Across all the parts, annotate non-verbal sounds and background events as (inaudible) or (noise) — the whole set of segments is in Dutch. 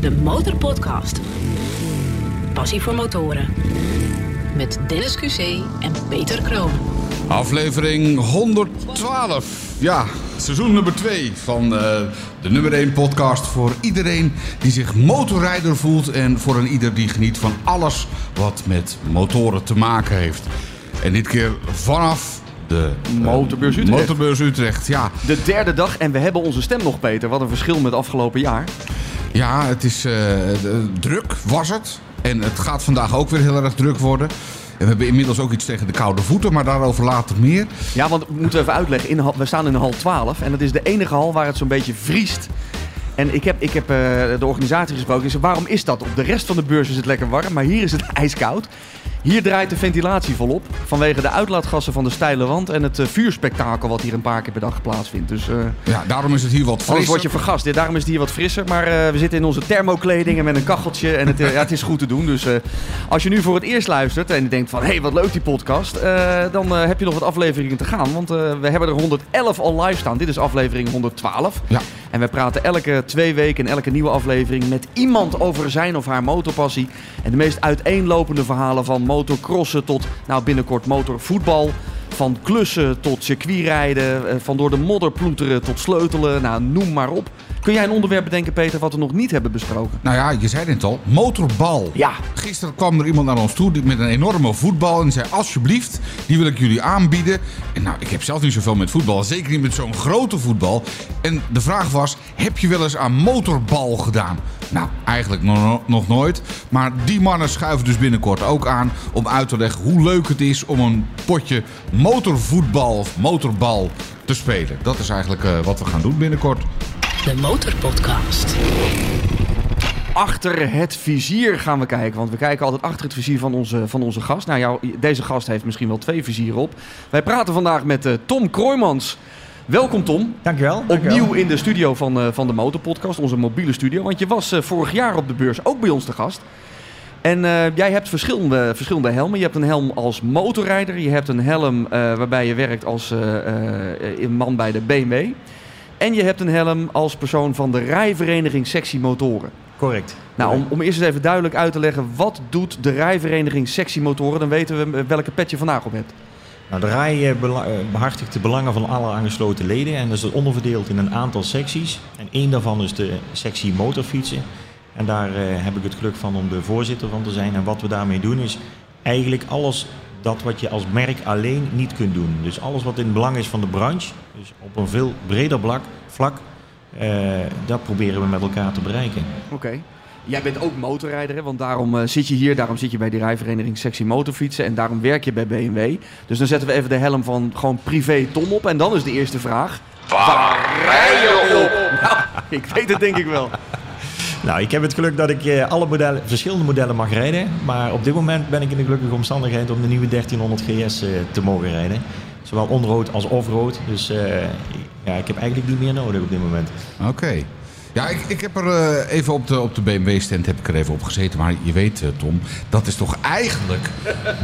de Motorpodcast. Passie voor motoren. Met Dennis QC en Peter Kroon. Aflevering 112. Ja, seizoen nummer 2 van eh, de nummer 1 podcast voor iedereen die zich motorrijder voelt en voor een ieder die geniet van alles wat met motoren te maken heeft. En dit keer vanaf de eh, Motorbeurs Utrecht. Motorbeurs Utrecht, ja. De derde dag en we hebben onze stem nog, Peter. Wat een verschil met afgelopen jaar. Ja, het is eh, druk, was het. En het gaat vandaag ook weer heel erg druk worden. En we hebben inmiddels ook iets tegen de koude voeten, maar daarover later meer. Ja, want we moeten even uitleggen. In we staan in hal 12 en dat is de enige hal waar het zo'n beetje vriest. En ik heb, ik heb eh, de organisatie gesproken. Ik zei, waarom is dat? Op de rest van de beurs is het lekker warm, maar hier is het (laughs) ijskoud. Hier draait de ventilatie volop vanwege de uitlaatgassen van de steile wand en het eh, vuurspektakel wat hier een paar keer per dag plaatsvindt. Dus eh, Ja, daarom is het hier wat frisser. word je vergast. Ja, daarom is het hier wat frisser. Maar eh, we zitten in onze thermokleding en met een kacheltje. En het, ja, het is goed te doen. Dus als je nu voor het eerst luistert en je denkt van... hé, hey, wat leuk die podcast. dan heb je nog wat afleveringen te gaan. Want we hebben er 111 al live staan. Dit is aflevering 112. Ja. En we praten elke twee weken in elke nieuwe aflevering... met iemand over zijn of haar motorpassie. En de meest uiteenlopende verhalen van motocrossen tot nou, binnenkort motorvoetbal... Van klussen tot circuitrijden, eh, van door de modder ploeteren tot sleutelen, nou noem maar op. Kun jij een onderwerp bedenken, Peter, wat we nog niet hebben besproken? Nou ja, je zei het al, motorbal. Ja. Gisteren kwam er iemand naar ons toe met een enorme voetbal en zei: Alsjeblieft, die wil ik jullie aanbieden. En nou, ik heb zelf niet zoveel met voetbal, zeker niet met zo'n grote voetbal. En de vraag was: heb je wel eens aan motorbal gedaan? Nou, eigenlijk nog, nog nooit. Maar die mannen schuiven dus binnenkort ook aan om uit te leggen hoe leuk het is om een potje motorvoetbal of motorbal te spelen. Dat is eigenlijk eh, wat we gaan doen binnenkort. De Motorpodcast. Achter het vizier gaan we kijken, want we kijken altijd achter het vizier van onze, van onze gast. Nou, jou, deze gast heeft misschien wel twee vizieren op. Wij praten vandaag met eh, Tom Kroijmans. Welkom Tom. Dankjewel. Opnieuw in de studio van, eh, van de Motorpodcast, onze mobiele studio. Want je was eh, vorig jaar op de beurs ook bij ons te gast. En eh, jij hebt verschillende, verschillende helmen. Je hebt een helm als motorrijder. Je hebt een helm eh, waarbij je werkt als eh, eh, man bij de BMW. En je hebt een helm als persoon van de rijvereniging Sectie Motoren. Correct. Nou, om, om eerst eens even duidelijk uit te leggen, wat doet de rijvereniging Sectie Motoren? Dan weten we welke pet je vandaag op hebt. Nou, de rij eh, eh, behartigt de belangen van alle aangesloten leden en dat is onderverdeeld in een aantal secties. En één daarvan is de sectie motorfietsen. En daar eh, heb ik het geluk van om de voorzitter van te zijn. En wat we daarmee doen is eigenlijk alles dat wat je als merk alleen niet kunt doen. Dus alles wat in het belang is van de branche, dus op een veel breder vlak, vlak eh, dat proberen we met elkaar te bereiken. Oké. Jij bent ook motorrijder, hè? want daarom eh, zit je hier. Daarom zit je bij die rijvereniging Sectie Motorfietsen. En daarom werk je bij BMW. Dus dan zetten we even de helm van gewoon privé Tom op. En dan is de eerste vraag. Waar rij je op? (laughs) Nou, ik weet het denk ik wel. Nou, ik heb het geluk dat ik eh, alle modellen, verschillende modellen mag rijden. Maar op dit moment ben ik in de gelukkige omstandigheid om de nieuwe 1300 GS eh, te mogen rijden. Zowel onroad als offroad. Dus eh, ja, ik heb eigenlijk niet meer nodig op dit moment. Oké. Ja, ik, ik heb er even op de, op de BMW-stand heb ik er even op gezeten. Maar je weet, Tom, dat is toch eigenlijk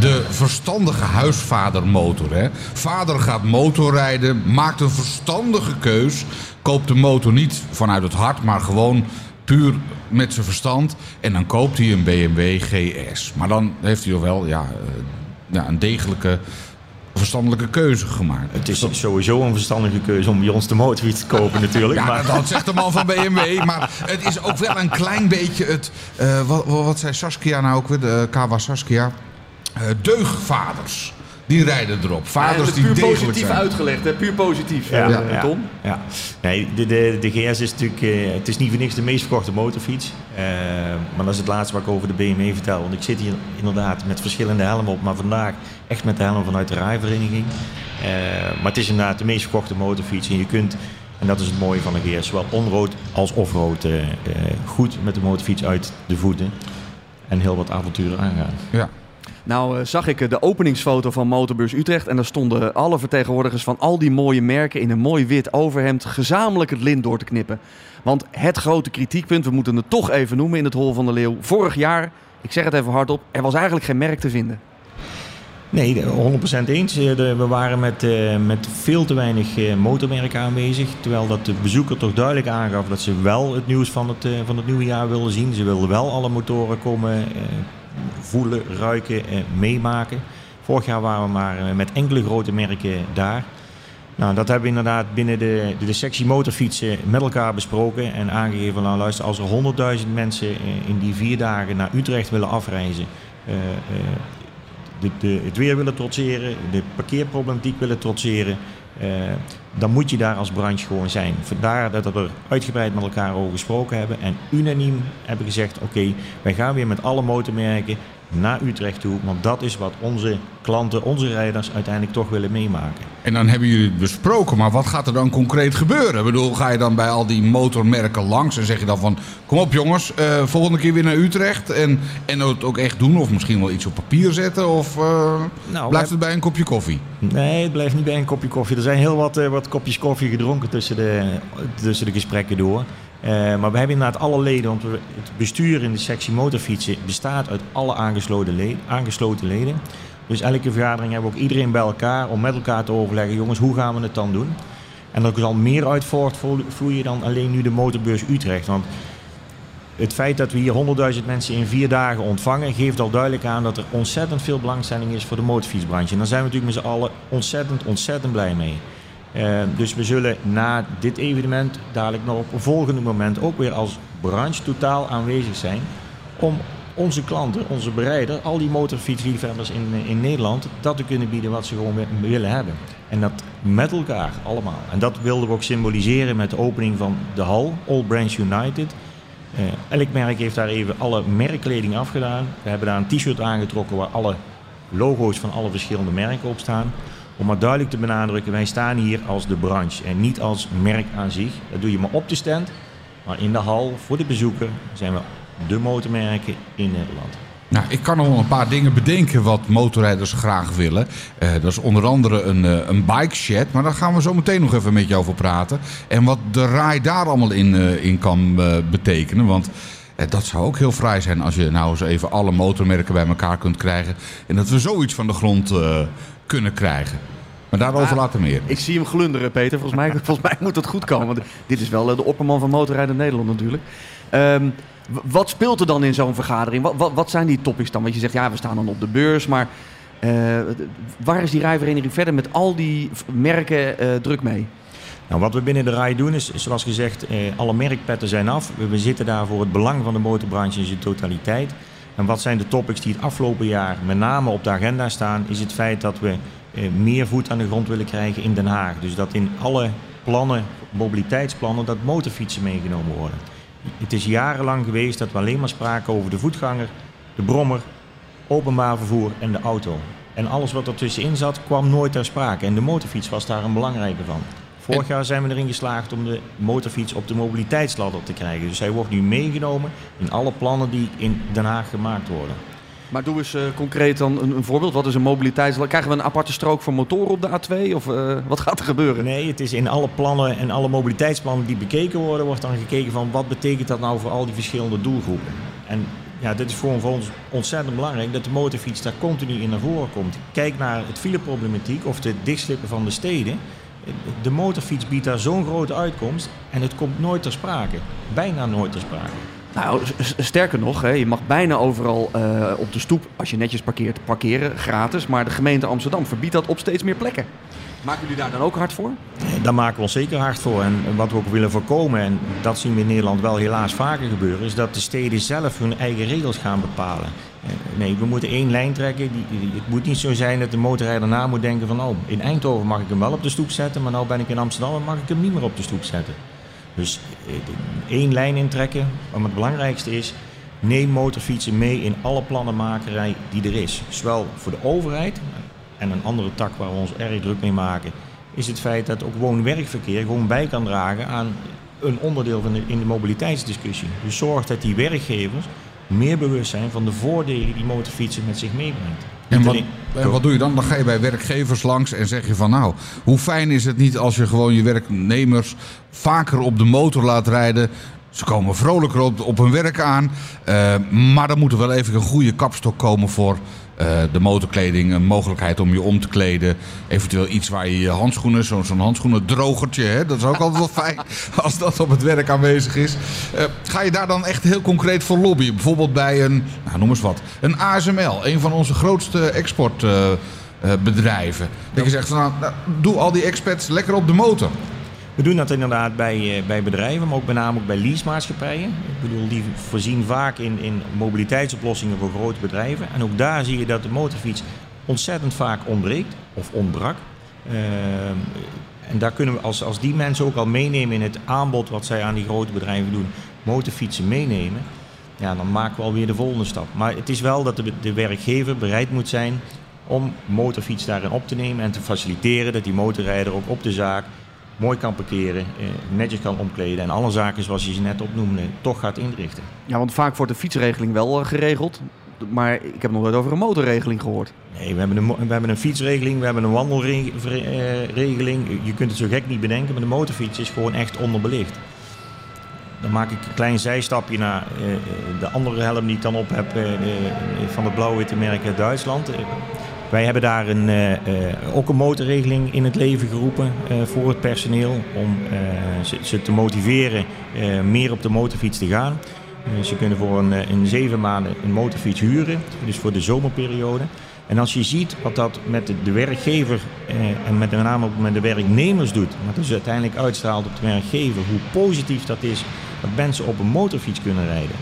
de verstandige huisvadermotor. Hè? Vader gaat motorrijden, maakt een verstandige keus. Koopt de motor niet vanuit het hart, maar gewoon puur met zijn verstand. En dan koopt hij een BMW GS. Maar dan heeft hij toch wel ja, eh, ja, een degelijke, verstandelijke keuze gemaakt. Het is sowieso een verstandige keuze om bij ons de motorfiets te kopen natuurlijk. (laughs) Ja, maar, dat zegt de man van BMW. Maar het is ook wel een klein beetje het... eh, wat, wat wat zei Saskia nou ook weer? De Kawa Saskia. Eh, deugvaders. Die rijden erop. Vaders En die puur degelijk positief zijn. uitgelegd, hè? puur positief. Ja, eh, ja. Tom. Ja. Nee, de, de, de GS is natuurlijk, eh, het is niet voor niks de meest verkochte motorfiets. Eh, maar dat is het laatste wat ik over de BMW vertel. Want ik zit hier inderdaad met verschillende helmen op, maar vandaag echt met de helm vanuit de rijvereniging. Eh, maar het is inderdaad de meest verkochte motorfiets. En je kunt, en dat is het mooie van de GS, zowel onroad als offroad eh, eh, goed met de motorfiets uit de voeten. En heel wat avonturen aangaan. Ja. Nou eh, zag ik eh, de openingsfoto van Motorbeurs Utrecht en daar stonden alle vertegenwoordigers van al die mooie merken in een mooi wit overhemd gezamenlijk het lint door te knippen. Want het grote kritiekpunt, we moeten het toch even noemen in het Hol van de Leeuw. Vorig jaar, ik zeg het even hardop, er was eigenlijk geen merk te vinden. Nee, de- 100% eens. Eh, We waren met, eh, met veel te weinig eh, motormerken aanwezig. Terwijl dat de bezoeker toch duidelijk aangaf dat ze wel het nieuws van het, eh, van het nieuwe jaar wilden zien. Ze wilden wel alle motoren komen eh, voelen, ruiken, eh, meemaken. Vorig jaar waren we maar eh, met enkele grote merken daar. Nou, dat hebben we inderdaad binnen de, de, de sectie motorfietsen met elkaar besproken en aangegeven. Nou, luister, als er 100.000 mensen eh, in die vier dagen naar Utrecht willen afreizen, eh, de, de, het weer willen trotseren, de parkeerproblematiek willen trotseren, dan moet je daar als branche gewoon zijn. Vandaar dat we er uitgebreid met elkaar over gesproken hebben en unaniem hebben gezegd: oké, wij gaan weer met alle motormerken naar Utrecht toe, want dat is wat onze klanten, onze rijders uiteindelijk toch willen meemaken. En dan hebben jullie het besproken, maar wat gaat er dan concreet gebeuren? Ik bedoel, ga je dan bij al die motormerken langs en zeg je dan van... kom op jongens, eh, volgende keer weer naar Utrecht en, en het ook echt doen? Of misschien wel iets op papier zetten? Of eh, Nou, blijft het bij een kopje koffie? Nee, het blijft niet bij een kopje koffie. Er zijn heel wat, eh, wat kopjes koffie gedronken tussen de, tussen de gesprekken door. Eh, maar we hebben inderdaad alle leden, want het bestuur in de sectie motorfietsen bestaat uit alle aangesloten, le- aangesloten leden. Dus elke vergadering hebben we ook iedereen bij elkaar om met elkaar te overleggen, jongens, hoe gaan we het dan doen? En er zal meer uit voortvloeien dan alleen nu de motorbeurs Utrecht. Want het feit dat we hier 100.000 mensen in vier dagen ontvangen, geeft al duidelijk aan dat er ontzettend veel belangstelling is voor de motorfietsbranche. En daar zijn we natuurlijk met z'n allen ontzettend, ontzettend blij mee. Eh, dus we zullen na dit evenement dadelijk nog op een volgende moment ook weer als branche totaal aanwezig zijn om onze klanten, onze bereider, al die motorfietsliefhebbers in, eh, in Nederland, dat te kunnen bieden wat ze gewoon wi- willen hebben. En dat met elkaar allemaal. En dat wilden we ook symboliseren met de opening van de hal, All Brands United. Eh, elk merk heeft daar even alle merkkleding afgedaan. We hebben daar een t-shirt aangetrokken waar alle logo's van alle verschillende merken op staan. Om maar duidelijk te benadrukken, wij staan hier als de branche en niet als merk aan zich. Dat doe je maar op de stand. Maar in de hal, voor de bezoeker, zijn we de motormerken in Nederland. Nou, ik kan wel een paar dingen bedenken wat motorrijders graag willen. Eh, dat is onder andere een, eh, een bike shed, maar daar gaan we zo meteen nog even met je over praten. En wat de RAI daar allemaal in, eh, in kan betekenen. Want dat zou ook heel fraai zijn als je nou eens even alle motormerken bij elkaar kunt krijgen. En dat we zoiets van de grond kunnen krijgen. Maar daarover Ah, later meer. Ik zie hem glunderen, Peter. Volgens mij, (laughs) volgens mij moet het goed komen. Want dit is wel eh, de opperman van motorrijden Nederland natuurlijk. Ehm, wat speelt er dan in zo'n vergadering? Wat, wat, wat zijn die topics dan? Want je zegt, ja, we staan dan op de beurs. Maar eh, waar is die rijvereniging verder met al die merken eh, druk mee? Nou, wat we binnen de RAI doen is, zoals gezegd, eh, alle merkpetten zijn af. We, we zitten daar voor het belang van de motorbranche in zijn totaliteit. En wat zijn de topics die het afgelopen jaar met name op de agenda staan, is het feit dat we eh, meer voet aan de grond willen krijgen in Den Haag. Dus dat in alle plannen, mobiliteitsplannen, dat motorfietsen meegenomen worden. Het is jarenlang geweest dat we alleen maar spraken over de voetganger, de brommer, openbaar vervoer en de auto. En alles wat ertussenin zat, kwam nooit ter sprake. En de motorfiets was daar een belangrijke van. Vorig jaar zijn we erin geslaagd om de motorfiets op de mobiliteitsladder te krijgen. Dus hij wordt nu meegenomen in alle plannen die in Den Haag gemaakt worden. Maar doe eens eh, concreet dan een, een voorbeeld. Wat is een mobiliteits... Krijgen we een aparte strook voor motoren op de A2? Of eh, wat gaat er gebeuren? Nee, het is in alle plannen en alle mobiliteitsplannen die bekeken worden, wordt dan gekeken van wat betekent dat nou voor al die verschillende doelgroepen. En ja, dit is gewoon voor ons ontzettend belangrijk dat de motorfiets daar continu in naar voren komt. Kijk naar het fileproblematiek of de dichtslippen van de steden. De motorfiets biedt daar zo'n grote uitkomst en het komt nooit ter sprake. Bijna nooit ter sprake. Nou, sterker nog, hè, je mag bijna overal eh, op de stoep, als je netjes parkeert, parkeren, gratis. Maar de gemeente Amsterdam verbiedt dat op steeds meer plekken. Maken jullie daar dan ook hard voor? Daar maken we ons zeker hard voor. En wat we ook willen voorkomen, en dat zien we in Nederland wel helaas vaker gebeuren, is dat de steden zelf hun eigen regels gaan bepalen. Nee, we moeten één lijn trekken. Het moet niet zo zijn dat de motorrijder na moet denken van, oh, in Eindhoven mag ik hem wel op de stoep zetten, maar nou ben ik in Amsterdam en mag ik hem niet meer op de stoep zetten. Dus eh, één lijn intrekken. Maar het belangrijkste is, neem motorfietsen mee in alle plannenmakerij die er is. Zowel voor de overheid en een andere tak waar we ons erg druk mee maken, is het feit dat ook woon-werkverkeer gewoon bij kan dragen aan een onderdeel van de, in de mobiliteitsdiscussie. Dus zorg dat die werkgevers meer bewust zijn van de voordelen die motorfietsen met zich meebrengt. En wat, en wat doe je dan? Dan ga je bij werkgevers langs en zeg je van nou, hoe fijn is het niet als je gewoon je werknemers vaker op de motor laat rijden, Ze komen vrolijker op, hun werk aan. Eh, maar er moet er wel even een goede kapstok komen voor eh, de motorkleding. Een mogelijkheid om je om te kleden. Eventueel iets waar je je handschoenen, zo'n zo'n handschoenendrogertje. Hè? Dat is ook altijd wel (laughs) fijn als dat op het werk aanwezig is. Eh, ga je daar dan echt heel concreet voor lobbyen? Bijvoorbeeld bij een, nou, noem eens wat, een ASML. Een van onze grootste exportbedrijven. dat je zegt van nou, nou, doe al die expats lekker op de motor. We doen dat inderdaad bij, bij bedrijven, maar ook met name ook bij leasemaatschappijen. Ik bedoel, die voorzien vaak in, in mobiliteitsoplossingen voor grote bedrijven. En ook daar zie je dat de motorfiets ontzettend vaak ontbreekt of ontbrak. Uh, en daar kunnen we, als, als die mensen ook al meenemen in het aanbod wat zij aan die grote bedrijven doen, motorfietsen meenemen, ja, dan maken we alweer de volgende stap. Maar het is wel dat de, de werkgever bereid moet zijn om motorfiets daarin op te nemen en te faciliteren dat die motorrijder ook op de zaak mooi kan parkeren, eh, netjes kan omkleden en alle zaken zoals je ze net opnoemde toch gaat inrichten. Ja, want vaak wordt de fietsregeling wel uh, geregeld, maar ik heb nog nooit over een motorregeling gehoord. Nee, we hebben een, we hebben een fietsregeling, we hebben een wandelregeling. Je kunt het zo gek niet bedenken, maar de motorfiets is gewoon echt onderbelicht. Dan maak ik een klein zijstapje naar de andere helm die ik dan op heb van het blauw-witte merk uit Duitsland. Wij hebben daar een, uh, ook een motorregeling in het leven geroepen uh, voor het personeel. Om ze, ze, te motiveren meer op de motorfiets te gaan. ze kunnen voor een, zeven maanden een motorfiets huren, dus voor de zomerperiode. En als je ziet wat dat met de, werkgever en met, name ook met de werknemers doet, wat dus uiteindelijk uitstraalt op de werkgever, hoe positief dat is dat mensen op een motorfiets kunnen rijden.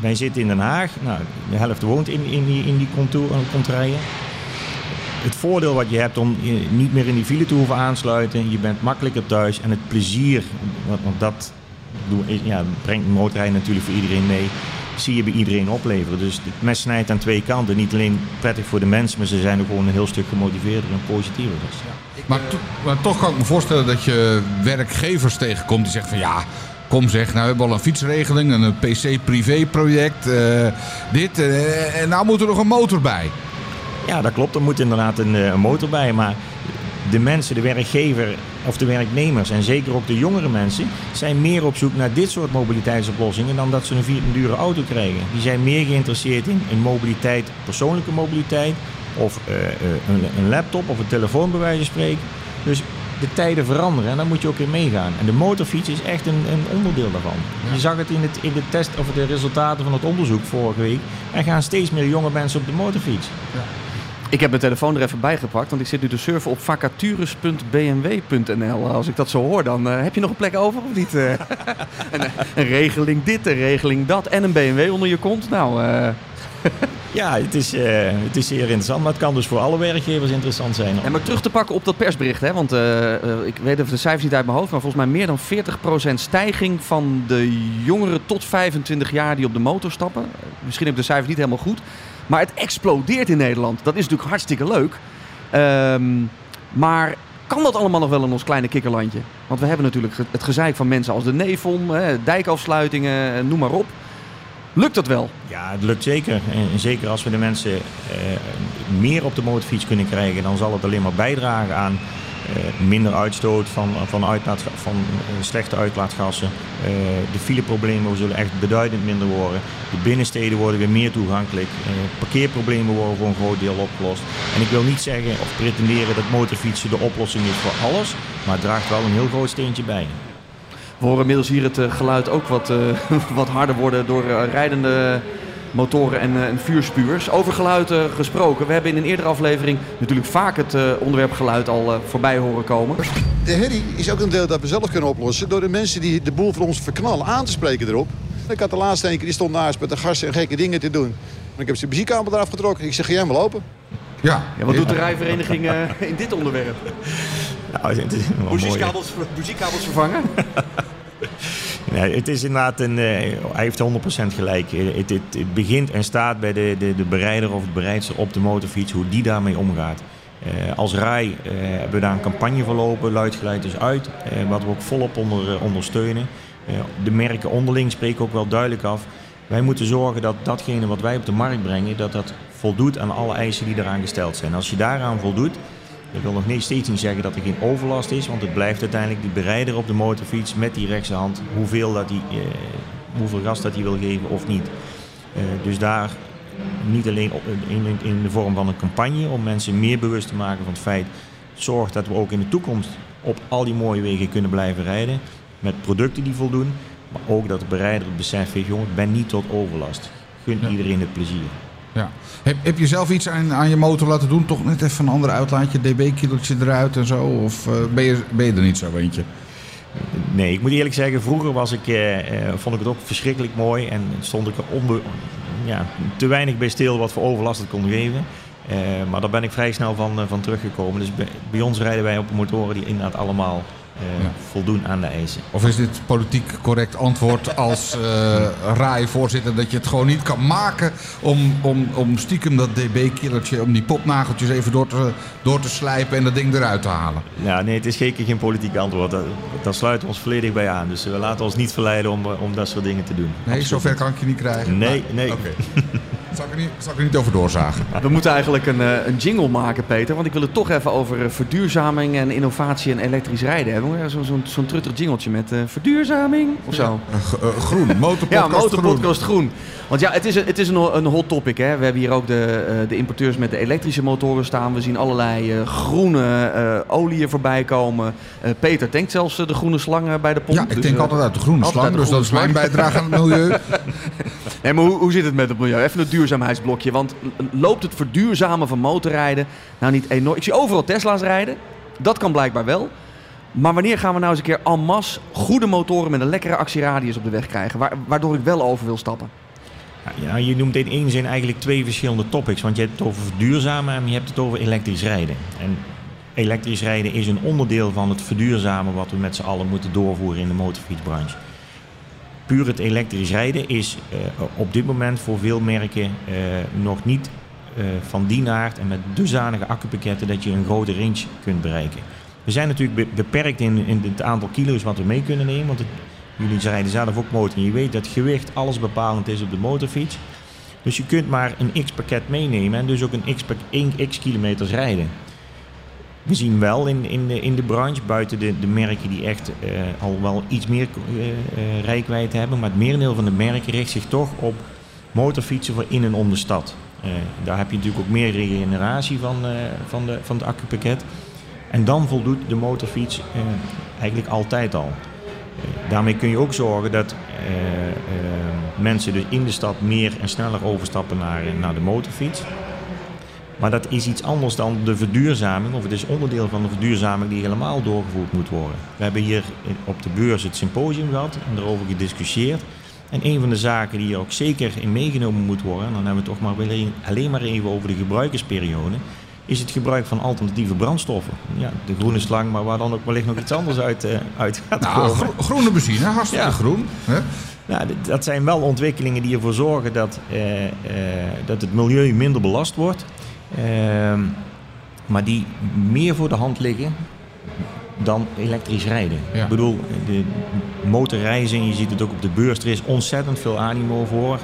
Wij, zitten in Den Haag, nou, de helft woont in, in die, in die contour, contraien. Het voordeel wat je hebt om niet meer in die file te hoeven aansluiten, je bent makkelijker thuis en het plezier, want, dat ja, brengt motorrijden natuurlijk voor iedereen mee, zie je bij iedereen opleveren. Dus het mes snijdt aan twee kanten. Niet alleen prettig voor de mensen, maar ze zijn ook gewoon een heel stuk gemotiveerder en positiever. Maar, maar toch kan ik me voorstellen dat je werkgevers tegenkomt die zeggen van ja, Kom zeg, nou we hebben al een fietsregeling, een PC-privé-project, uh, dit. Uh, en nou moet er nog een motor bij. Ja, dat klopt. Er moet inderdaad een, een, motor bij. Maar de mensen, de werkgever of de werknemers... en zeker ook de jongere mensen... zijn meer op zoek naar dit soort mobiliteitsoplossingen... dan dat ze een, vier, een dure auto krijgen. Die zijn meer geïnteresseerd in, in mobiliteit, persoonlijke mobiliteit... of een, een laptop of een telefoon bij wijze van spreken. Dus de tijden veranderen en daar moet je ook in meegaan. En de motorfiets is echt een, een onderdeel daarvan. Je zag het in, het in de test of de resultaten van het onderzoek vorige week. Er gaan steeds meer jonge mensen op de motorfiets. Ja. Ik heb mijn telefoon er even bij gepakt, want ik zit nu te surfen op vacatures.bmw.nl. Als ik dat zo hoor, dan uh, heb je nog een plek over of niet? Uh, (laughs) een, een, regeling dit, een regeling dat en een BMW onder je kont. Nou, uh, (laughs) ja, het is, uh, het is zeer interessant. Maar het kan dus voor alle werkgevers interessant zijn. En maar terug te pakken op dat persbericht. Hè? Want uh, ik weet even de cijfers niet uit mijn hoofd. Maar volgens mij meer dan 40% stijging van de jongeren tot 25 jaar die op de motor stappen. Misschien heb ik de cijfers niet helemaal goed. Maar het explodeert in Nederland. Dat is natuurlijk hartstikke leuk. Um, maar kan dat allemaal nog wel in ons kleine kikkerlandje? Want we hebben natuurlijk het gezeik van mensen als de Nevon, dijkafsluitingen, noem maar op. Lukt dat wel? Ja, het lukt zeker. En zeker als we de mensen eh, meer op de motorfiets kunnen krijgen, dan zal het alleen maar bijdragen aan uh, minder uitstoot van, van, uitlaat, van uh, slechte uitlaatgassen. De fileproblemen zullen echt beduidend minder worden. De binnensteden worden weer meer toegankelijk. parkeerproblemen worden voor een groot deel opgelost. En ik wil niet zeggen of pretenderen dat motorfietsen de oplossing is voor alles, maar het draagt wel een heel groot steentje bij. We horen inmiddels hier het geluid ook wat, uh, (laughs) wat harder worden door uh, rijdende motoren en, uh, en vuurspuurs. Over geluid gesproken. We hebben in een eerdere aflevering natuurlijk vaak het onderwerp geluid al voorbij horen komen. De herrie is ook een deel dat we zelf kunnen oplossen... door de mensen die de boel voor ons verknallen aan te spreken erop. Ik had de laatste een keer, die stond naast met de gasten en gekke dingen te doen. En ik heb zijn muziekkabel eraf getrokken. Ik zeg, ga jij maar lopen. Ja. ja wat doet de rijvereniging in dit onderwerp? (laughs) Nou, muziekkabels, muziekabels vervangen? (laughs) Nee, het is inderdaad een. Uh, hij heeft 100% gelijk. Eh, het, het, het, begint en staat bij de, de, de bereider of het bereidster op de motorfiets, hoe die daarmee omgaat. Uh, als RAI uh, hebben we daar een campagne verlopen, luidgeleid dus uit, wat we ook volop onder, ondersteunen. de merken onderling spreken ook wel duidelijk af. Wij moeten zorgen dat datgene wat wij op de markt brengen, dat dat voldoet aan alle eisen die eraan gesteld zijn. Als je daaraan voldoet, Dat wil nog niet, steeds niet zeggen dat er geen overlast is, want het blijft uiteindelijk die bereider op de motorfiets met die rechtse hand hoeveel, dat die, eh, hoeveel gas dat hij wil geven of niet. Eh, dus daar niet alleen op, in, in, de vorm van een campagne om mensen meer bewust te maken van het feit, zorg dat we ook in de toekomst op al die mooie wegen kunnen blijven rijden met producten die voldoen, maar ook dat de bereider het besef heeft, jongen, ben niet tot overlast. Gun iedereen het plezier. Heb, heb je zelf iets aan, aan je motor laten doen? Toch net even een ander uitlaatje, dB-killertje eruit en zo? Of uh, ben, je, ben je er niet zo eentje? Nee, ik moet eerlijk zeggen, vroeger was ik, eh, eh, vond ik het ook verschrikkelijk mooi. En stond ik er ja, te weinig bij stil wat voor overlast het kon geven. Maar daar ben ik vrij snel van, van teruggekomen. Dus bij, bij, ons rijden wij op motoren die inderdaad allemaal uh, voldoen aan de eisen. Of is dit politiek correct antwoord als uh, RAI-voorzitter dat je het gewoon niet kan maken om, om, om stiekem dat dB-killertje, om die popnageltjes even door te, door te slijpen en dat ding eruit te halen? Ja, nee, het is zeker geen politiek antwoord. Daar, sluiten we ons volledig bij aan. Dus we laten ons niet verleiden om, om dat soort dingen te doen. Nee, Absoluut. zover kan ik je niet krijgen? Nee, maar, nee. Okay. (laughs) zal, ik er niet, zal ik er niet over doorzagen? We moeten eigenlijk een, een jingle maken, Peter. Want ik wil het toch even over verduurzaming en innovatie en elektrisch rijden hebben. Zo'n zo, zo truttig jingeltje met uh, verduurzaming of zo. Ja, uh, groen, (laughs) motorpodcast Ja, motorpodcast groen. groen. Want ja, het is, een, het is een, een hot topic. Hè. We hebben hier ook de, uh, de importeurs met de elektrische motoren staan. We zien allerlei groene olieën voorbij komen. Peter denkt zelfs de groene slang bij de pomp. Ja, ik dus, denk altijd uit de groene slang. Dus dat is mijn bijdrage aan het milieu. (laughs) nee, hoe, hoe zit het met het milieu? Even een duurzaamheidsblokje. Want loopt het verduurzamen van motorrijden nou niet enorm... Ik zie overal Tesla's rijden. Dat kan blijkbaar wel. Maar wanneer gaan we nou eens een keer en masse goede motoren met een lekkere actieradius op de weg krijgen? Waardoor ik wel over wil stappen. Ja, je noemt in één zin eigenlijk twee verschillende topics. Want je hebt het over verduurzamen en je hebt het over elektrisch rijden. En elektrisch rijden is een onderdeel van het verduurzamen wat we met z'n allen moeten doorvoeren in de motorfietsbranche. Puur het elektrisch rijden is uh, op dit moment voor veel merken uh, nog niet uh, van die aard en met dusdanige accupakketten dat je een grote range kunt bereiken. We zijn natuurlijk beperkt in, in het aantal kilo's wat we mee kunnen nemen. Want jullie rijden zelf ook motor en je weet dat gewicht alles bepalend is op de motorfiets. Dus je kunt maar een x-pakket meenemen en dus ook een x, 1 x kilometers rijden. We zien wel in, in, de, in de branche, buiten de, de merken die echt uh, al wel iets meer uh, rijkwijde hebben, maar het merendeel van de merken richt zich toch op motorfietsen voor in en om de stad. daar heb je natuurlijk ook meer regeneratie van, van, de, van het accupakket. En dan voldoet de motorfiets eh, eigenlijk altijd al. Eh, daarmee kun je ook zorgen dat eh, mensen dus in de stad meer en sneller overstappen naar, naar de motorfiets. Maar dat is iets anders dan de verduurzaming, of het is onderdeel van de verduurzaming die helemaal doorgevoerd moet worden. We hebben hier op de beurs het symposium gehad en daarover gediscussieerd. En een van de zaken die hier ook zeker in meegenomen moet worden, en dan hebben we het toch maar alleen maar even over de gebruikersperiode, is het gebruik van alternatieve brandstoffen. Ja, de groene slang, maar waar dan ook wellicht nog iets anders uit, uh, uit gaat nou, komen. groene benzine, hartstikke ja. groen. Hè? Nou, dat zijn wel ontwikkelingen die ervoor zorgen dat, uh, uh, dat het milieu minder belast wordt. Ehm, maar die meer voor de hand liggen dan elektrisch rijden. Ja. Ik bedoel, de motorreizen, je ziet het ook op de beurs, er is ontzettend veel animo voor.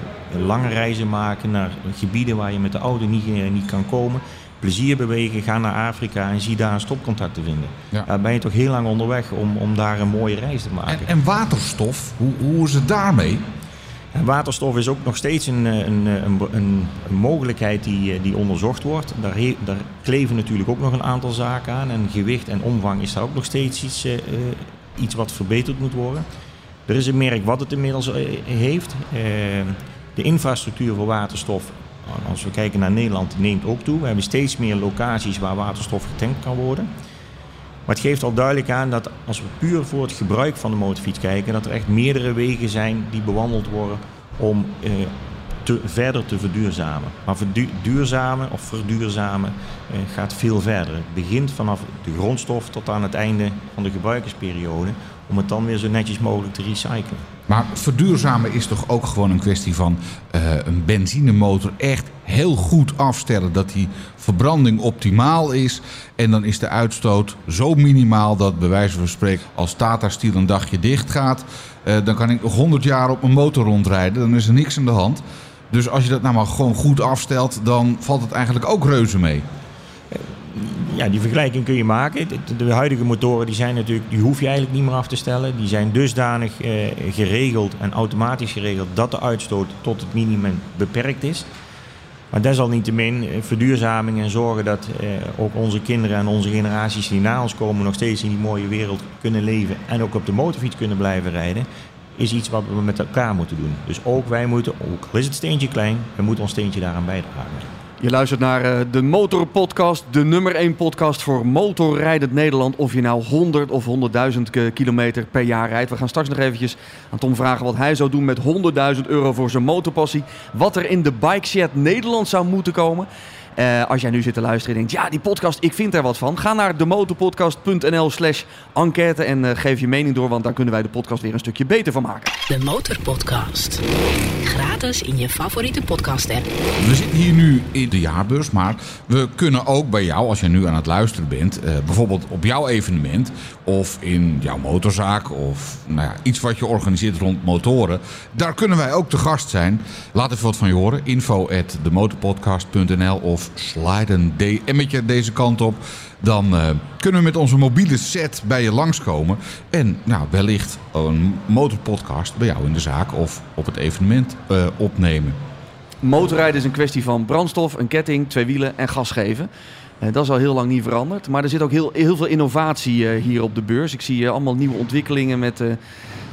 Lange reizen maken naar gebieden waar je met de auto niet, niet kan komen plezier bewegen, ga naar Afrika en zie daar een stopcontact te vinden. Ja. Daar ben je toch heel lang onderweg om, om daar een mooie reis te maken. En, en waterstof, hoe, hoe is het daarmee? En waterstof is ook nog steeds een, een, een, een, mogelijkheid die, die onderzocht wordt. Daar, daar, kleven natuurlijk ook nog een aantal zaken aan. En gewicht en omvang is daar ook nog steeds iets, iets wat verbeterd moet worden. Er is een merk wat het inmiddels heeft. De infrastructuur voor waterstof als we kijken naar Nederland, neemt ook toe. We hebben steeds meer locaties waar waterstof getankt kan worden. Maar het geeft al duidelijk aan dat als we puur voor het gebruik van de motorfiets kijken, dat er echt meerdere wegen zijn die bewandeld worden om eh, te, verder te verduurzamen. Maar verduurzamen of verduurzamen eh, gaat veel verder. Het begint vanaf de grondstof tot aan het einde van de gebruikersperiode om het dan weer zo netjes mogelijk te recyclen. Maar verduurzamen is toch ook gewoon een kwestie van uh, een benzinemotor echt heel goed afstellen. Dat die verbranding optimaal is. En dan is de uitstoot zo minimaal dat bij wijze van spreken als Tata Steel een dagje dicht gaat. Uh, dan kan ik nog 100 jaar op een motor rondrijden. Dan is er niks aan de hand. Dus als je dat nou maar gewoon goed afstelt, dan valt het eigenlijk ook reuze mee. Ja, die vergelijking kun je maken. De, huidige motoren die zijn natuurlijk, die hoef je eigenlijk niet meer af te stellen. Die zijn dusdanig eh, geregeld en automatisch geregeld dat de uitstoot tot het minimum beperkt is. Maar desalniettemin eh, verduurzaming en zorgen dat eh, ook onze kinderen en onze generaties die na ons komen nog steeds in die mooie wereld kunnen leven en ook op de motorfiets kunnen blijven rijden, is iets wat we met elkaar moeten doen. Dus ook wij moeten, ook al is het steentje klein, we moeten ons steentje daaraan bijdragen. Je luistert naar eh, de Motorpodcast, de nummer 1 podcast voor motorrijdend Nederland. Of je nou 100 of 100.000 kilometer per jaar rijdt. We gaan straks nog eventjes aan Tom vragen wat hij zou doen met 100.000 euro voor zijn motorpassie. Wat er in de Bike Shed Nederland zou moeten komen. Uh, als jij nu zit te luisteren en denkt, ja, die podcast, ik vind er wat van. Ga naar demotorpodcast.nl slash enquête en uh, geef je mening door, want daar kunnen wij de podcast weer een stukje beter van maken. De Motorpodcast. Gratis in je favoriete podcast app. We zitten hier nu in de jaarbeurs, maar we kunnen ook bij jou, als je nu aan het luisteren bent, uh, bijvoorbeeld op jouw evenement of in jouw motorzaak of nou ja, iets wat je organiseert rond motoren, daar kunnen wij ook te gast zijn. Laat even wat van je horen. Info at demotorpodcast.nl of slide een DM'tje deze kant op. Dan uh, kunnen we met onze mobiele set bij je langskomen. En nou, wellicht een motorpodcast bij jou in de zaak of op het evenement uh, opnemen. Motorrijden is een kwestie van brandstof, een ketting, twee wielen en gas geven. Uh, dat is al heel lang niet veranderd. Maar er zit ook heel, heel veel innovatie hier op de beurs. Ik zie allemaal nieuwe ontwikkelingen met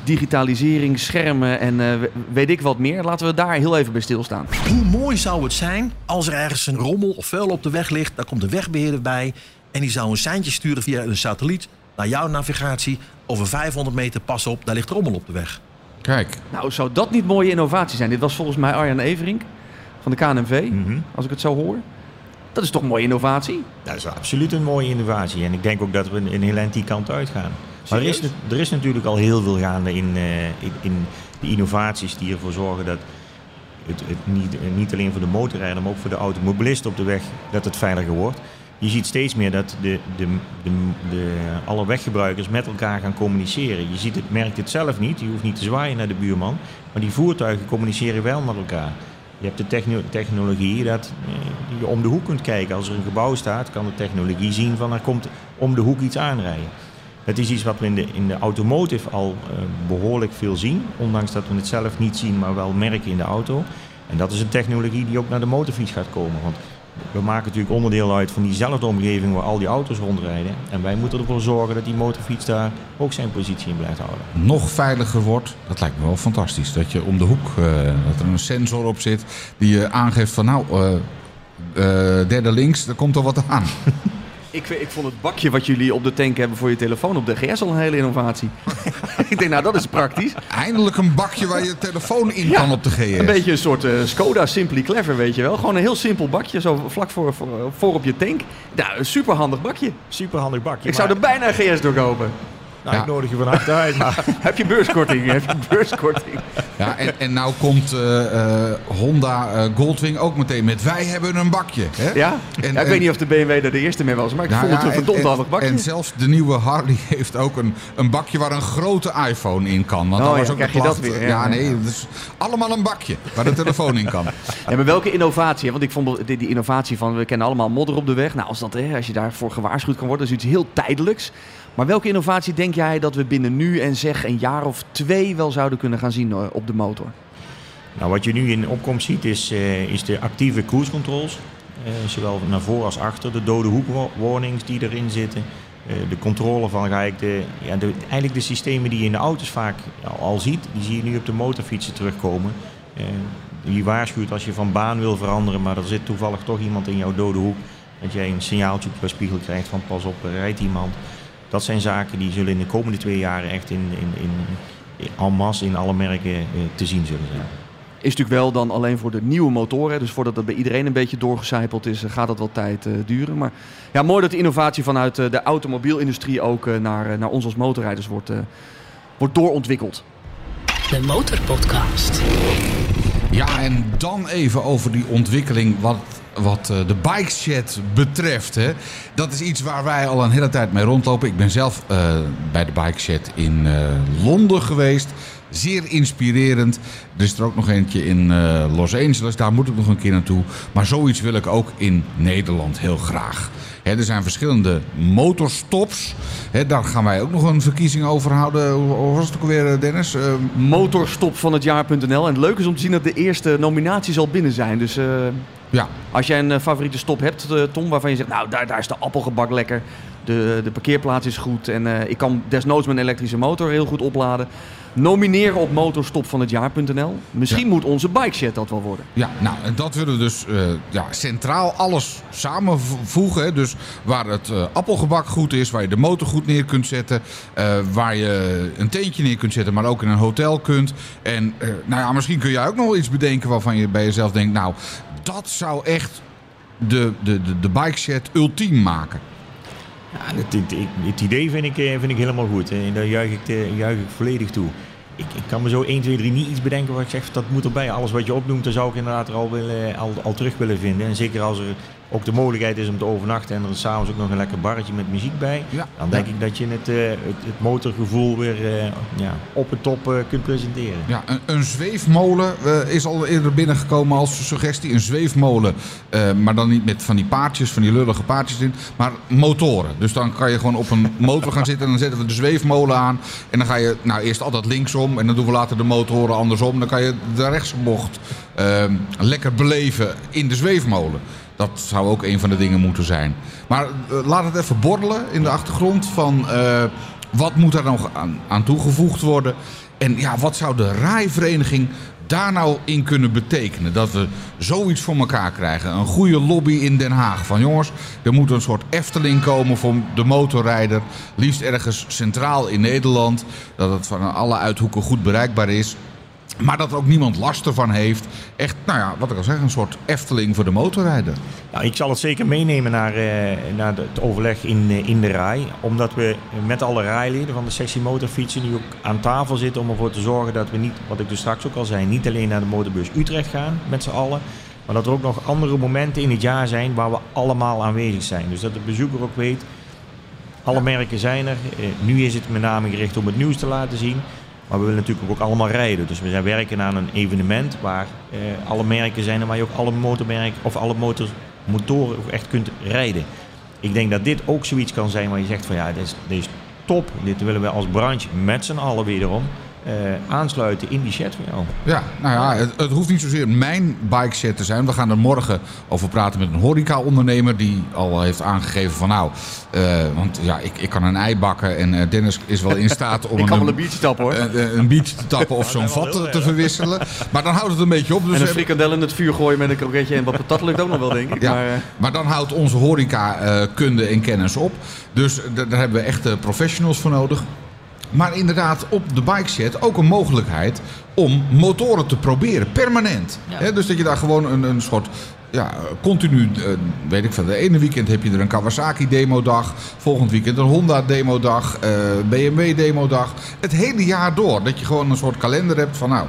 digitalisering, schermen en uh, weet ik wat meer. Laten we daar heel even bij stilstaan. Hoe mooi zou het zijn als er ergens een rommel of vuil op de weg ligt. Daar komt de wegbeheerder bij en die zou een seintje sturen via een satelliet naar jouw navigatie. Over 500 meter pas op, daar ligt rommel op de weg. Kijk. Nou, zou dat niet mooie innovatie zijn? Dit was volgens mij Arjan Everink van de KNV, mm -hmm. als ik het zo hoor. Dat is toch een mooie innovatie? Dat is absoluut een mooie innovatie. En ik denk ook dat we een heel eind die kant uitgaan. Maar er is, er is natuurlijk al heel veel gaande in, uh, in, in de innovaties die ervoor zorgen dat het, het niet, niet, alleen voor de motorrijder, maar ook voor de automobilist op de weg, dat het veiliger wordt. Je ziet steeds meer dat de, de, de, de, alle weggebruikers met elkaar gaan communiceren. Je ziet het, merkt het zelf niet, je hoeft niet te zwaaien naar de buurman, maar die voertuigen communiceren wel met elkaar. Je hebt de techno technologie dat je om de hoek kunt kijken. Als er een gebouw staat, kan de technologie zien van er komt om de hoek iets aanrijden. Het is iets wat we in de, in de automotive al uh, behoorlijk veel zien. Ondanks dat we het zelf niet zien, maar wel merken in de auto. En dat is een technologie die ook naar de motorfiets gaat komen. Want we maken natuurlijk onderdeel uit van diezelfde omgeving waar al die auto's rondrijden. En wij moeten ervoor zorgen dat die motorfiets daar ook zijn positie in blijft houden. Nog veiliger wordt, dat lijkt me wel fantastisch. Dat je om de hoek, uh, dat er een sensor op zit die je aangeeft van nou, uh, derde links, er komt er wat aan. (laughs) Ik, ik vond het bakje wat jullie op de tank hebben voor je telefoon op de GS al een hele innovatie. (laughs) ik denk, nou, dat is praktisch. Eindelijk een bakje waar je telefoon in ja, kan op de GS. Een beetje een soort uh, Skoda Simply Clever, weet je wel. Gewoon een heel simpel bakje, zo vlak voor, voor, voor op je tank. Nou, een superhandig bakje. Superhandig bakje. Ik maar... zou er bijna een GS door kopen. Nou, ja. ik nodig je van harte uit. Maar... (laughs) heb je beurskorting? heb je beurskorting? ja, en, en nou komt uh, uh, Honda uh, Goldwing ook meteen met wij hebben een bakje. Hè? Ja? En, ja, ik weet niet of de BMW er de eerste mee was, maar ik nou, vond het een verdomd handig bakje. En zelfs de nieuwe Harley (laughs) heeft ook een, een bakje waar een grote iPhone in kan. Want oh, was ja, ook krijg je dat weer? Ja, ja nee, dus allemaal een bakje waar de telefoon in kan. (laughs) Ja, maar welke innovatie? Want ik vond die, die innovatie van we kennen allemaal modder op de weg. Nou, als, dat, hè, als je daarvoor gewaarschuwd kan worden, is iets heel tijdelijks. Maar welke innovatie denk jij dat we binnen nu en zeg een jaar of twee wel zouden kunnen gaan zien op de motor? Nou, wat je nu in opkomst ziet is, uh, is de actieve cruise controls. Uh, zowel naar voor als achter. De dode hoek warnings die erin zitten. De controle van ga de, ja, de, eigenlijk de systemen die je in de auto's vaak al ziet, die zie je nu op de motorfietsen terugkomen. die waarschuwt als je van baan wil veranderen, maar er zit toevallig toch iemand in jouw dode hoek. Dat jij een signaaltje je spiegel krijgt van pas op, rijdt iemand. Dat zijn zaken die zullen in de komende twee jaar echt in, in, in, in en masse in alle merken eh, te zien zullen zijn. Is natuurlijk wel dan alleen voor de nieuwe motoren. Dus voordat dat bij iedereen een beetje doorgecijpeld is, gaat dat wel tijd uh, duren. Maar ja, mooi dat de innovatie vanuit uh, de automobielindustrie ook uh, naar, naar ons als motorrijders wordt, wordt doorontwikkeld. De Motorpodcast. Ja, en dan even over die ontwikkeling wat, wat uh, de shed betreft. Hè. Dat is iets waar wij al een hele tijd mee rondlopen. Ik ben zelf uh, bij de bike shed in uh, Londen geweest. Zeer inspirerend. Er is er ook nog eentje in eh, Los Angeles. Daar moet ik nog een keer naartoe. Maar zoiets wil ik ook in Nederland heel graag. Er zijn verschillende motorstops. Daar gaan wij ook nog een verkiezing over houden. Hoe was het ook weer, Dennis? Eh, Motorstop van het jaar.nl. En het leuke is om te zien dat de eerste nominaties al binnen zijn. Dus eh, ja, als jij een eh, favoriete stop hebt, eh, Tom, waarvan je zegt, nou daar, daar is de appelgebak lekker. De, de parkeerplaats is goed en eh, ik kan desnoods mijn elektrische motor heel goed opladen. Nomineer op motorstop van het jaar.nl. Misschien moet onze bikeshed dat wel worden. Ja, nou, en dat willen we dus eh, ja, centraal alles samenvoegen. Hè. Dus waar het eh, appelgebak goed is, waar je de motor goed neer kunt zetten. waar je een teentje neer kunt zetten, maar ook in een hotel kunt. En nou ja, misschien kun jij ook nog wel iets bedenken waarvan je bij jezelf denkt... nou, dat zou echt de, de, de, de bike shed ultiem maken. Ja, het, idee vind ik, eh, vind ik helemaal goed. Daar juich ik, eh, ik volledig toe. Ik, ik kan me zo 1, 2, 3 niet iets bedenken waar ik zeg dat moet erbij. Alles wat je opnoemt, daar zou ik inderdaad er al, willen, al, al terug willen vinden. En zeker als er ook de mogelijkheid is om te overnachten en er is s'avonds ook nog een lekker barretje met muziek bij. Ja. Dan denk ik dat je het, eh, het, het motorgevoel weer eh, ja, op het top eh, kunt presenteren. Ja, een, een zweefmolen is al eerder binnengekomen als suggestie. Een zweefmolen, maar dan niet met van die paardjes, van die lullige paardjes in, maar motoren. Dus dan kan je gewoon op een motor gaan zitten en dan zetten we de zweefmolen aan. En dan ga je nou eerst altijd linksom en dan doen we later de motoren andersom. Dan kan je de rechtsbocht eh, lekker beleven in de zweefmolen. Dat zou ook een van de dingen moeten zijn. Maar eh, laat het even borrelen in de achtergrond van eh, wat moet er nog aan, aan toegevoegd worden. En ja, wat zou de RAI-vereniging daar nou in kunnen betekenen? Dat we zoiets voor elkaar krijgen. Een goede lobby in Den Haag. Van jongens, er moet een soort Efteling komen voor de motorrijder. Liefst ergens centraal in Nederland. Dat het van alle uithoeken goed bereikbaar is. Maar dat er ook niemand last ervan heeft. Echt, nou ja, wat ik al zeg, een soort Efteling voor de motorrijder. Nou, ik zal het zeker meenemen naar, eh, naar het overleg in, eh, in de RAI. Omdat we met alle RAI-leden van de sectie motorfietsen nu ook aan tafel zitten om ervoor te zorgen dat we niet, wat ik dus straks ook al zei, niet alleen naar de motorbeurs Utrecht gaan met z'n allen. Maar dat er ook nog andere momenten in het jaar zijn waar we allemaal aanwezig zijn. Dus dat de bezoeker ook weet, alle merken zijn er. Eh, nu is het met name gericht om het nieuws te laten zien. Maar we willen natuurlijk ook allemaal rijden. Dus we zijn werken aan een evenement waar eh, alle merken zijn en waar je ook alle motormerken of alle motor, motoren echt kunt rijden. Ik denk dat dit ook zoiets kan zijn waar je zegt van ja, dit is, dit is top. Dit willen we als branche met z'n allen wederom eh, aansluiten in die chat van jou. Ja, nou ja, het, het hoeft niet zozeer mijn bike set te zijn. We gaan er morgen over praten met een horeca-ondernemer die al heeft aangegeven van nou, eh, want ja, ik, ik kan een ei bakken en eh, Dennis is wel in staat (laughs) om Ik kan wel een een, biertje tappen hoor. een, een biertje te tappen of zo'n vat te, te verwisselen. Maar dan houdt het een beetje op. Dus en een frikandel in het vuur gooien met een kroketje en wat patat lukt ook nog wel, denk ik. Ja, Maar, eh, maar dan houdt onze horeca-kunde en kennis op. Dus daar hebben we echte professionals voor nodig. Maar inderdaad, op de bike set ook een mogelijkheid om motoren te proberen, permanent. Dus dat je daar gewoon een, een soort ja, continu, eh, weet ik van, de ene weekend heb je er een Kawasaki demodag, volgend weekend een Honda demodag, eh BMW demodag. Het hele jaar door, dat je gewoon een soort kalender hebt van nou,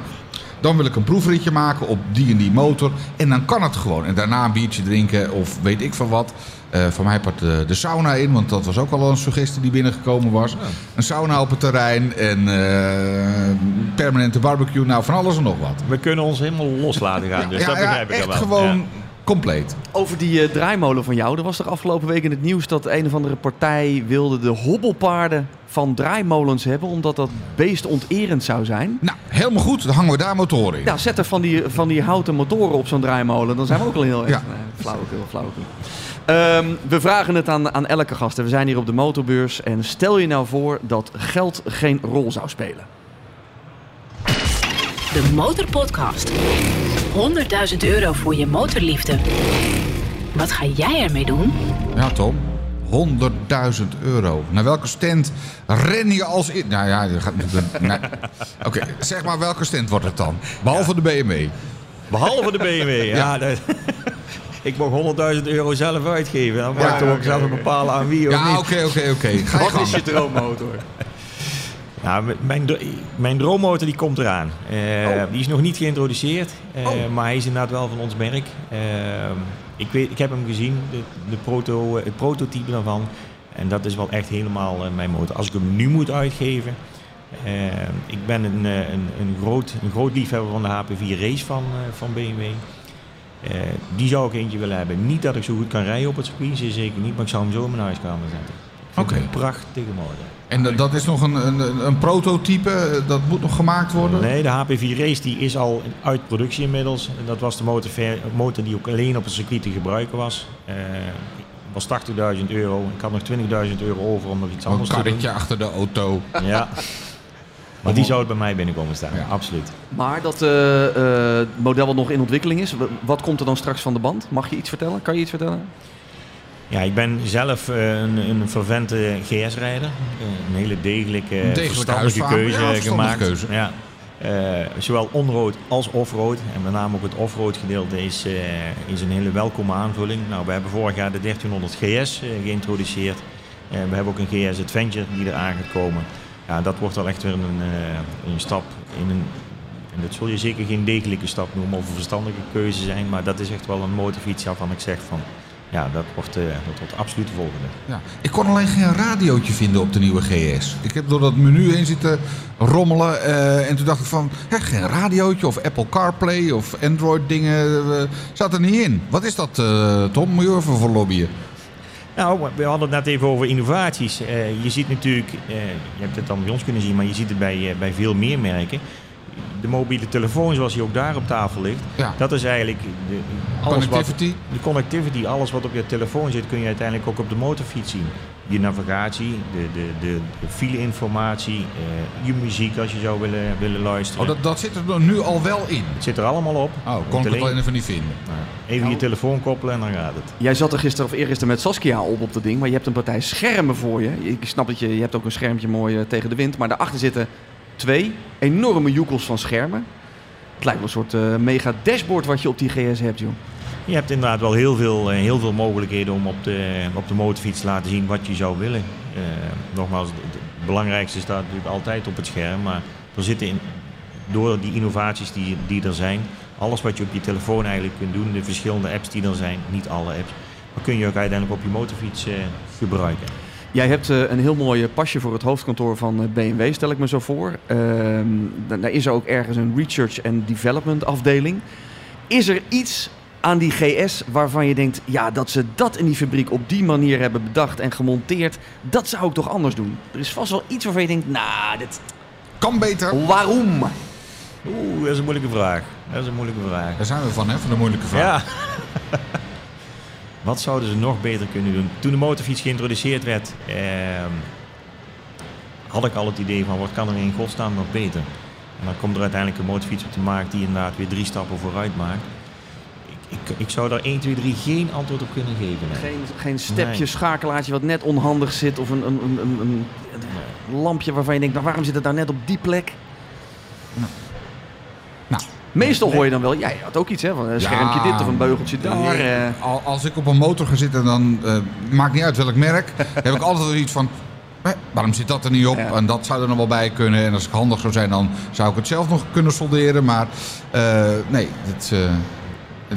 dan wil ik een proefritje maken op die en die motor. En dan kan het gewoon. En daarna een biertje drinken of weet ik van wat. Eh van mij pakt de, de sauna in, want dat was ook al een suggestie die binnengekomen was. Een sauna op het terrein en eh, permanente barbecue. Nou, van alles en nog wat. We kunnen ons helemaal los laten gaan, dus dat begrijp ik echt wel. gewoon Ja. compleet. Over die eh, draaimolen van jou. Er was er afgelopen week in het nieuws dat een of andere partij wilde de hobbelpaarden van draaimolens hebben. Omdat dat beest onterend zou zijn. Nou, helemaal goed. Dan hangen we daar motoren in. Ja, zet er van die, van die houten motoren op zo'n draaimolen. Dan zijn we ook al heel erg. Ja. Nee, flauwekul, flauwekul. Ehm, we vragen het aan, aan elke gast. en We zijn hier op de motorbeurs. En stel je nou voor dat geld geen rol zou spelen. De Motorpodcast. 100.000 euro voor je motorliefde. Wat ga jij ermee doen? Ja, Tom. 100.000 euro. Naar welke stand ren je als... in- Nou ja, je gaat... nee. Oké, zeg maar welke stand wordt het dan? Behalve de BMW. Behalve de BMW. ja, dat- ik mag 100.000 euro zelf uitgeven. Dan mag ik toch ook zelf bepalen aan wie of Ja, oké, oké, oké. Wat is je droommotor? (laughs) M- mijn, mijn droommotor die komt eraan. Eh, Die is nog niet geïntroduceerd, eh, maar hij is inderdaad wel van ons merk. Eh, ik, weet, ik heb hem gezien, de, de proto, het prototype daarvan. En dat is wel echt helemaal eh, mijn motor. Als ik hem nu moet uitgeven, Eh, ik ben een, eh, een, een, groot, een groot liefhebber van de HP4 Race van, eh, van BMW. Eh, die zou ik eentje willen hebben. Niet dat ik zo goed kan rijden op het circuit, zeker niet, maar ik zou hem zo in mijn huiskamer zetten. Oké. een prachtige motor. En dat- is nog een, een, een prototype, eh, dat moet nog gemaakt worden? Nee, de HP4 Race die is al uit productie inmiddels. En Dat was de motor, motor die ook alleen op het circuit te gebruiken was. Eh was 80.000 euro. Ik had nog 20.000 euro over om nog iets Een anders te doen. karretje achter de auto. Ja. (laughs) Maar die zou het bij mij binnenkomen staan, Ja. absoluut. Maar dat eh, eh, model wat nog in ontwikkeling is, wat komt er dan straks van de band? Mag je iets vertellen? Kan je iets vertellen? Ja, ik ben zelf eh, een, een vervente GS-rijder. Een hele degelijke, degelijke verstandige keuze Ja, gemaakt. keuze. Ja. Eh, zowel onroad als offroad. En met name ook het offroad gedeelte is, eh, is een hele welkome aanvulling. Nou, we hebben vorig jaar de 1300 GS geïntroduceerd. Eh, we hebben ook een GS Adventure die eraan gaat komen. Ja, dat wordt wel echt weer een, eh, een stap in een... En dat zul je zeker geen degelijke stap noemen of een verstandige keuze zijn. Maar dat is echt wel een motorfiets waarvan ik zeg van... Ja, dat wordt, eh, dat wordt volgende. Ja. Ik kon alleen geen radiootje vinden op de nieuwe GS. Ik heb door dat menu heen zitten rommelen. eh, en toen dacht ik van, hè, geen radiootje of Apple CarPlay of Android dingen. eh, zat er niet in. Wat is dat, Tom? Moet je even voor lobbyen? Nou, we hadden het net even over innovaties. Eh, je ziet natuurlijk, eh, je hebt het dan bij ons kunnen zien, maar je ziet het bij, eh, bij veel meer merken. De mobiele telefoon zoals die ook daar op tafel ligt, Ja. dat is eigenlijk de, alles wat, Connectivity. de connectivity, alles wat op je telefoon zit, kun je uiteindelijk ook op de motorfiets zien. Je navigatie, de, de, de, de file-informatie, eh, je muziek als je zou willen, willen luisteren. Oh, dat, dat zit er nu al wel in. Het zit er allemaal op. Oh, kon ik het alleen even niet vinden. nou, even je telefoon koppelen en dan gaat het. Jij zat er gisteren of eergisteren met Saskia op op dat ding, maar je hebt een partij schermen voor je. Ik snap dat je, je hebt ook een schermpje mooi eh, tegen de wind, maar daarachter zitten twee enorme joekels van schermen. Het lijkt wel een soort eh, mega dashboard wat je op die GS hebt, joh. Je hebt inderdaad wel heel veel, eh, heel veel mogelijkheden om op de, op de motorfiets te laten zien wat je zou willen. Eh, nogmaals, het belangrijkste staat natuurlijk altijd op het scherm. Maar er zitten in, door die innovaties die, die er zijn, alles wat je op je telefoon eigenlijk kunt doen, de verschillende apps die er zijn, niet alle apps, maar kun je ook uiteindelijk op je motorfiets eh, gebruiken. Jij hebt een heel mooi pasje voor het hoofdkantoor van BMW, stel ik me zo voor. Ehm, da- daar is ook ergens een research and development afdeling. Is er iets aan die GS waarvan je denkt, ja, dat ze dat in die fabriek op die manier hebben bedacht en gemonteerd, dat zou ik toch anders doen? Er is vast wel iets waarvan je denkt, nou, dit, Kan beter. waarom? Oeh, dat is een moeilijke vraag. Dat is een moeilijke vraag. Daar zijn we van, hè, van de moeilijke vraag. Ja. (laughs) Wat zouden ze nog beter kunnen doen? Toen de motorfiets geïntroduceerd werd, ehm, had ik al het idee van wat kan er in godsnaam nog beter? En dan komt er uiteindelijk een motorfiets op de markt die inderdaad weer drie stappen vooruit maakt. Ik, ik, zou daar 1, 2, 3 geen antwoord op kunnen geven. nee. Geen, geen stepje, Nee. schakelaartje wat net onhandig zit of een, een, een, een, lampje waarvan je denkt, nou, waarom zit het daar net op die plek? Nou. Meestal hoor je dan wel, jij had ook iets hè, van een schermpje Ja, dit of een beugeltje daar. eh. Al- Als ik op een motor ga zitten, dan eh, maakt niet uit welk merk. (laughs) heb ik altijd wel iets van. "Hé, waarom zit dat er niet op? Ja. En dat zou er nog wel bij kunnen. En als ik handig zou zijn, dan zou ik het zelf nog kunnen solderen. Maar eh, nee, dit, eh,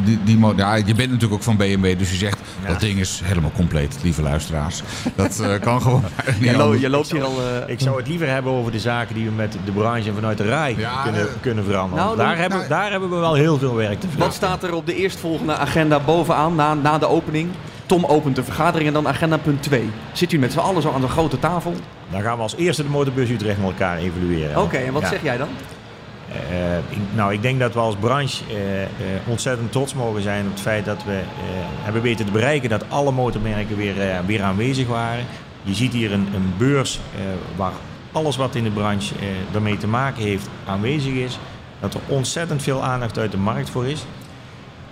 die, die ja, je bent natuurlijk ook van BMW, dus je zegt Ja. dat ding is helemaal compleet, lieve luisteraars. Dat eh, (laughs) kan gewoon niet Jij, lo- jij loopt hier al... eh, Ik zou het liever hebben over de zaken die we met de branche en vanuit de RAI Ja, kunnen, eh, kunnen veranderen. nou, daar, dan- hebben, nou- daar hebben we wel heel veel werk te wat verrichten. staat er op de eerstvolgende agenda bovenaan, na, na de opening? Tom opent de vergadering en dan agenda punt 2. Zit u met z'n allen zo aan de grote tafel? Dan gaan we als eerste de motorbus Utrecht met elkaar evalueren. Oké, en wat Ja. zeg jij dan? Eh, ik- nou, ik denk dat we als branche eh, eh, ontzettend trots mogen zijn op het feit dat we hebben weten te bereiken dat alle motormerken weer, weer aanwezig waren. Je ziet hier een, een beurs waar alles wat in de branche daarmee te maken heeft aanwezig is. Dat er ontzettend veel aandacht uit de markt voor is.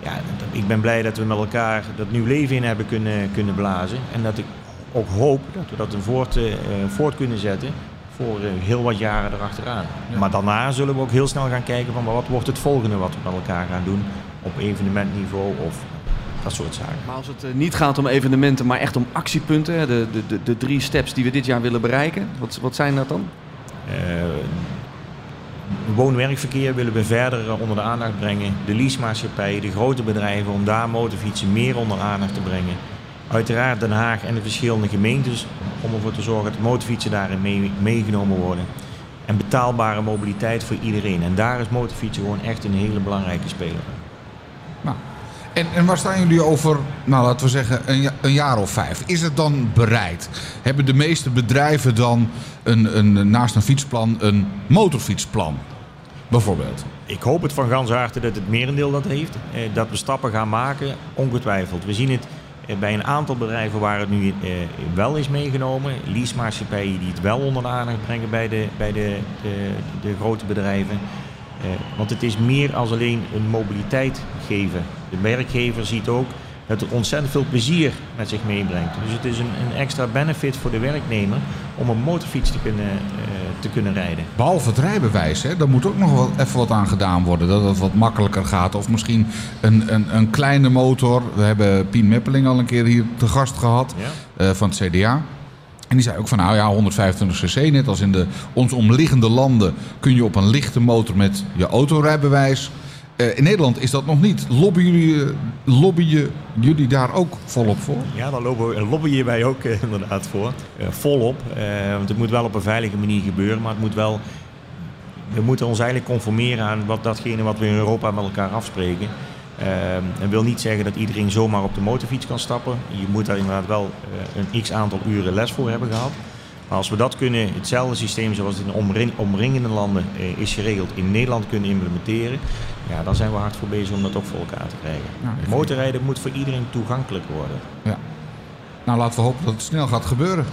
Ja, ik ben blij dat we met elkaar dat nieuw leven in hebben kunnen, kunnen blazen. En dat ik ook hoop dat we dat voort, voort kunnen zetten voor eh, heel wat jaren erachteraan. Maar daarna zullen we ook heel snel gaan kijken van wat wordt het volgende wat we met elkaar gaan doen op evenementniveau of dat soort zaken. Maar als het eh, niet gaat om evenementen, maar echt om actiepunten, de, de, de, drie steps die we dit jaar willen bereiken, wat, wat zijn dat dan? Eh, Woon-werkverkeer willen we verder onder de aandacht brengen. De leasemaatschappijen, de grote bedrijven, om daar motorfietsen meer onder aandacht te brengen. Uiteraard Den Haag en de verschillende gemeentes om ervoor te zorgen dat motorfietsen daarin mee- meegenomen worden. en betaalbare mobiliteit voor iedereen. En daar is motorfietsen gewoon echt een hele belangrijke speler. Nou, en, en waar staan jullie over, nou laten we zeggen, een, een jaar of vijf? Is het dan bereid? Hebben de meeste bedrijven dan een, een, naast een fietsplan een motorfietsplan? Bijvoorbeeld. Ik hoop het van ganse harte dat het merendeel dat heeft. Eh, dat we stappen gaan maken, ongetwijfeld. We zien het bij een aantal bedrijven waar het nu eh, wel is meegenomen. Leasemaatschappijen die het wel onder de aandacht brengen bij de, bij de, de, de grote bedrijven. Eh, want het is meer als alleen een mobiliteit geven. De werkgever ziet ook dat het ontzettend veel plezier met zich meebrengt. Dus het is een, een extra benefit voor de werknemer om een motorfiets te kunnen, eh, te kunnen rijden. Behalve het rijbewijs, hè, daar moet ook nog wel even wat aan gedaan worden. Dat het wat makkelijker gaat. Of misschien een, een, een kleine motor. We hebben Pien Meppeling al een keer hier te gast gehad Ja? eh, van het CDA. En die zei ook van, nou ja, 125 cc, net als in de ons omliggende landen... kun je op een lichte motor met je autorijbewijs. Eh, in Nederland is dat nog niet. Lobbyen jullie, eh, jullie daar ook volop voor? Ja, daar lobbyen, lobbyen wij ook (laughs) eh, inderdaad voor. Volop. Want het moet wel op een veilige manier gebeuren. Maar het moet wel... We moeten ons eigenlijk conformeren aan wat, datgene wat we in Europa met elkaar afspreken. Eh, dat wil niet zeggen dat iedereen zomaar op de motorfiets kan stappen. Je moet daar inderdaad wel een x aantal uren les voor hebben gehad. Maar als we dat kunnen, hetzelfde systeem zoals het in omring- omringende landen eh, is geregeld, in Nederland kunnen implementeren, ja, dan zijn we hard voor bezig om dat ook voor elkaar te krijgen. Motorrijden moet voor iedereen toegankelijk worden. Ja. Nou, laten we hopen dat het snel gaat gebeuren.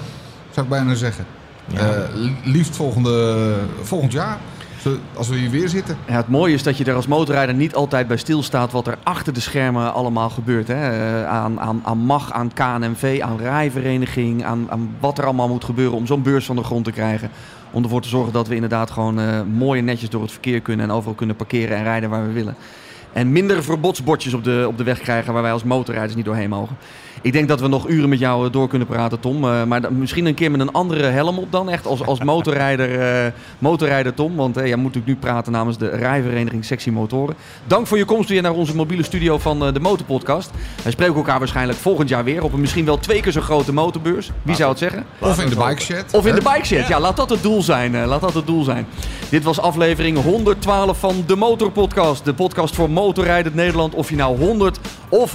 Zou ik bijna zeggen. Ja. Eh, liefst volgende, volgend jaar. Als we hier weer zitten. Ja, het mooie is dat je er als motorrijder niet altijd bij stilstaat wat er achter de schermen allemaal gebeurt. Hè? Eh, Aan, aan, aan MAG, aan KNMV, aan rijvereniging, aan, aan wat er allemaal moet gebeuren om zo'n beurs van de grond te krijgen. Om ervoor te zorgen dat we inderdaad gewoon eh, mooi en netjes door het verkeer kunnen en overal kunnen parkeren en rijden waar we willen. En minder verbodsbordjes op de, op de weg krijgen waar wij als motorrijders niet doorheen mogen. Ik denk dat we nog uren met jou eh, door kunnen praten, Tom. Eh, maar dan misschien een keer met een andere helm op dan. Echt als, als (laughs) motorrijder, eh, motorrijder Tom. Want eh, jij moet natuurlijk nu praten namens de rijvereniging Sectie Motoren. Dank voor je komst weer naar onze mobiele studio van de Motorpodcast. Wij spreken elkaar waarschijnlijk volgend jaar weer op een misschien wel twee keer zo grote motorbeurs. Wie zou het zeggen? Of in de bike shed. Of in de bike shed. Ja, laat dat het doel zijn. Laat dat het doel zijn. Dit was aflevering 112 van de Motorpodcast. De podcast voor motorrijdend Nederland. Of je nou 100 of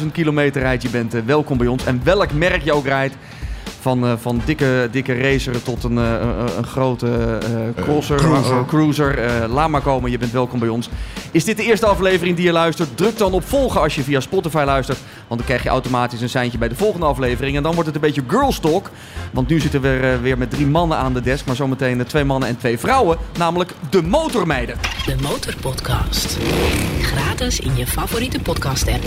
100.000 kilometer rijdt, je bent eh, welkom bij ons. En welk merk je ook rijdt. Van, eh, van dikke, dikke racer tot een, eh, een, grote eh, crosser, cruiser. cruiser. eh, laat maar komen, je bent welkom bij ons. Is dit de eerste aflevering die je luistert? Druk dan op volgen als je via Spotify luistert. Want dan krijg je automatisch een seintje bij de volgende aflevering. En dan wordt het een beetje girls talk. Want nu zitten we weer met drie mannen aan de desk. Maar zometeen twee mannen en twee vrouwen. Namelijk de motormeiden. De Motorpodcast. Gratis in je favoriete podcast app.